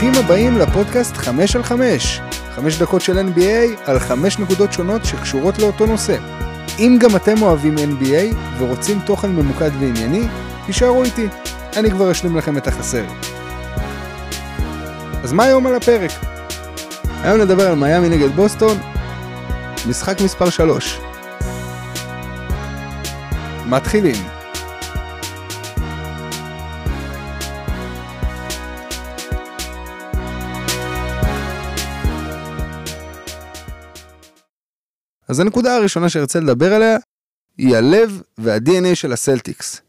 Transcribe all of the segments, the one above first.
ברוכים הבאים לפודקאסט 5 על 5. 5 דקות של NBA על 5 נקודות שונות שקשורות לאותו נושא. אם גם אתם אוהבים NBA ורוצים תוכן ממוקד וענייני, תישארו איתי, אני כבר אשלים לכם את החסר. אז מה היום על הפרק? היום נדבר על מיאמי נגד בוסטון, משחק מספר 3. מתחילים. אז הנקודה הראשונה שארצה לדבר עליה היא הלב וה-DNA של הסלטיקס.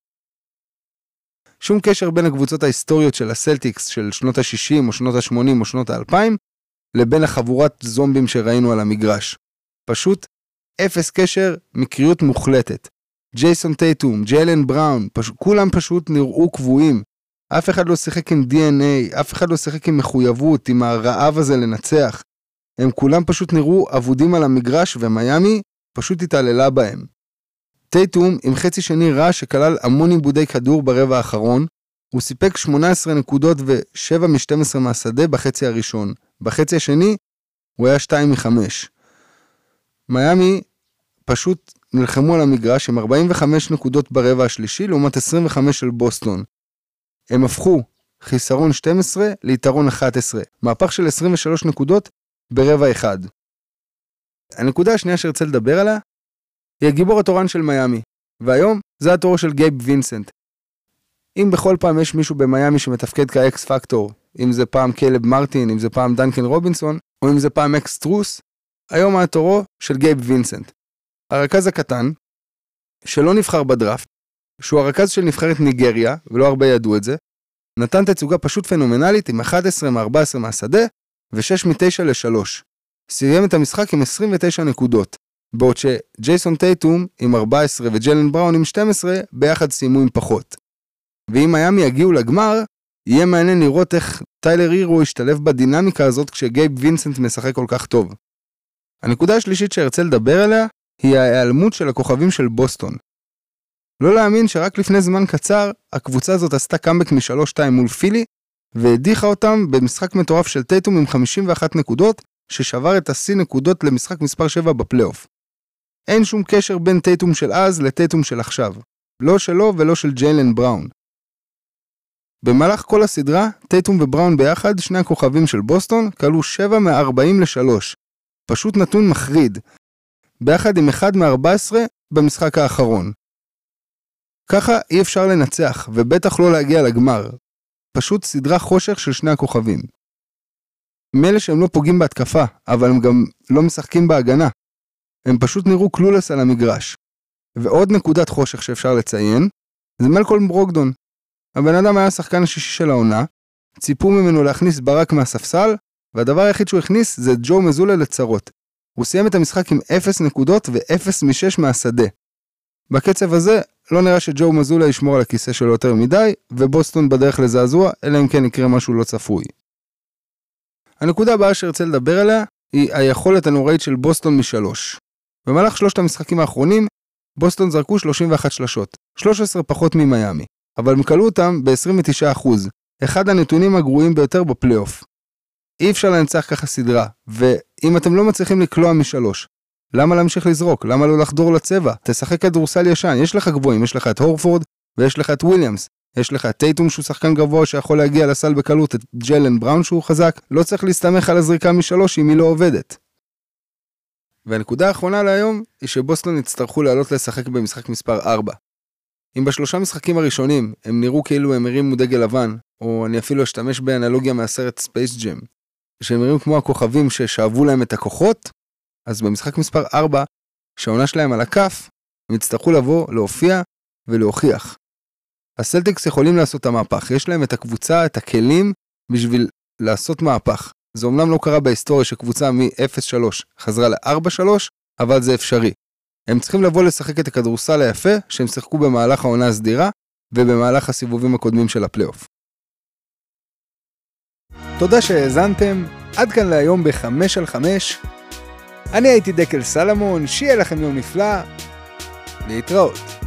שום קשר בין הקבוצות ההיסטוריות של הסלטיקס של שנות ה-60 או שנות ה-80 או שנות ה-2000 לבין החבורת זומבים שראינו על המגרש. פשוט אפס קשר, מקריות מוחלטת. ג'ייסון טייטום, ג'יילן בראון, פש... כולם פשוט נראו קבועים. אף אחד לא שיחק עם DNA, אף אחד לא שיחק עם מחויבות, עם הרעב הזה לנצח. הם כולם פשוט נראו אבודים על המגרש ומיאמי פשוט התעללה בהם. טייטום עם חצי שני רע שכלל המון עיבודי כדור ברבע האחרון, הוא סיפק 18 נקודות ו-7 מ-12 מהשדה בחצי הראשון. בחצי השני הוא היה 2 מ-5. מיאמי פשוט נלחמו על המגרש עם 45 נקודות ברבע השלישי לעומת 25 של בוסטון. הם הפכו חיסרון 12 ליתרון 11, מהפך של 23 נקודות ברבע אחד. הנקודה השנייה שארצה לדבר עליה היא הגיבור התורן של מיאמי, והיום זה התור של גייב וינסנט. אם בכל פעם יש מישהו במיאמי שמתפקד כ X factor, אם זה פעם קיילב מרטין, אם זה פעם דנקן רובינסון, או אם זה פעם מקס סטרוס, היום התורו של גייב וינסנט. הרכז הקטן, שלא נבחר בדראפט, שהוא הרכז של נבחרת ניגריה, ולא הרבה ידעו את זה, נתן תצוגה פשוט פנומנלית עם 11 מ-14 מהשדה, ו-6 מ-9 ל-3. סיים את המשחק עם 29 נקודות, בעוד שג'ייסון טייטום עם 14 וג'לן בראון עם 12 ביחד סיימו עם פחות. ואם מיאמי יגיעו לגמר, יהיה מעניין לראות איך טיילר הירו ישתלב בדינמיקה הזאת כשגייב וינסנט משחק כל כך טוב. הנקודה השלישית שארצה לדבר עליה היא ההיעלמות של הכוכבים של בוסטון. לא להאמין שרק לפני זמן קצר הקבוצה הזאת עשתה קאמבק מ-3-2 מול פילי והדיחה אותם במשחק מטורף של טייטום עם 51 נקודות, ששבר את השיא נקודות למשחק מספר 7 בפלייאוף. אין שום קשר בין טייטום של אז לטייטום של עכשיו. לא שלו ולא של ג'יילן בראון. במהלך כל הסדרה, טייטום ובראון ביחד, שני הכוכבים של בוסטון, קלעו 7 מ-40 ל-3. פשוט נתון מחריד. ביחד עם 1 מ-14 במשחק האחרון. ככה אי אפשר לנצח, ובטח לא להגיע לגמר, פשוט סדרה חושך של שני הכוכבים. מילא שהם לא פוגעים בהתקפה, אבל הם גם לא משחקים בהגנה. הם פשוט נראו קלולס על המגרש. ועוד נקודת חושך שאפשר לציין, זה מלקולם ברוקדון. הבן אדם היה השחקן השישי של העונה, ציפו ממנו להכניס ברק מהספסל, והדבר היחיד שהוא הכניס זה ג'ו מזולה לצרות. הוא סיים את המשחק עם 0 נקודות ו-0 מ-6 מהשדה. בקצב הזה, לא נראה שג'ו מזולה ישמור על הכיסא שלו יותר מדי, ובוסטון בדרך לזעזוע, אלא אם כן יקרה משהו לא צפוי. הנקודה הבאה שארצה לדבר עליה, היא היכולת הנוראית של בוסטון משלוש. במהלך שלושת המשחקים האחרונים, בוסטון זרקו 31 שלשות, 13 פחות ממיאמי, אבל הם כלו אותם ב-29%, אחד הנתונים הגרועים ביותר בפלייאוף. אי אפשר לנצח ככה סדרה, ואם אתם לא מצליחים לקלוע משלוש, למה להמשיך לזרוק? למה לא לחדור לצבע? תשחק כדורסל ישן, יש לך גבוהים, יש לך את הורפורד ויש לך את וויליאמס. יש לך את טייטום שהוא שחקן גבוה שיכול להגיע לסל בקלות, את ג'לן בראון שהוא חזק, לא צריך להסתמך על הזריקה משלוש אם היא לא עובדת. והנקודה האחרונה להיום היא שבוסטון יצטרכו לעלות לשחק במשחק מספר 4. אם בשלושה משחקים הראשונים הם נראו כאילו הם הרימו דגל לבן, או אני אפילו אשתמש באנלוגיה מהסרט ספייס ג'ם, שהם נראים כמו הכוכבים ששאבו להם את הכוחות, אז במשחק מספר 4, שהעונה שלהם על הכף, הם יצטרכו לבוא, להופיע ולהוכיח. הסלטיקס יכולים לעשות את המהפך, יש להם את הקבוצה, את הכלים, בשביל לעשות מהפך. זה אומנם לא קרה בהיסטוריה שקבוצה מ-0-3 חזרה ל-4-3, אבל זה אפשרי. הם צריכים לבוא לשחק את הכדורסל היפה שהם שיחקו במהלך העונה הסדירה ובמהלך הסיבובים הקודמים של הפלייאוף. תודה שהאזנתם, עד כאן להיום ב-5 על 5. אני הייתי דקל סלמון, שיהיה לכם יום נפלא, להתראות.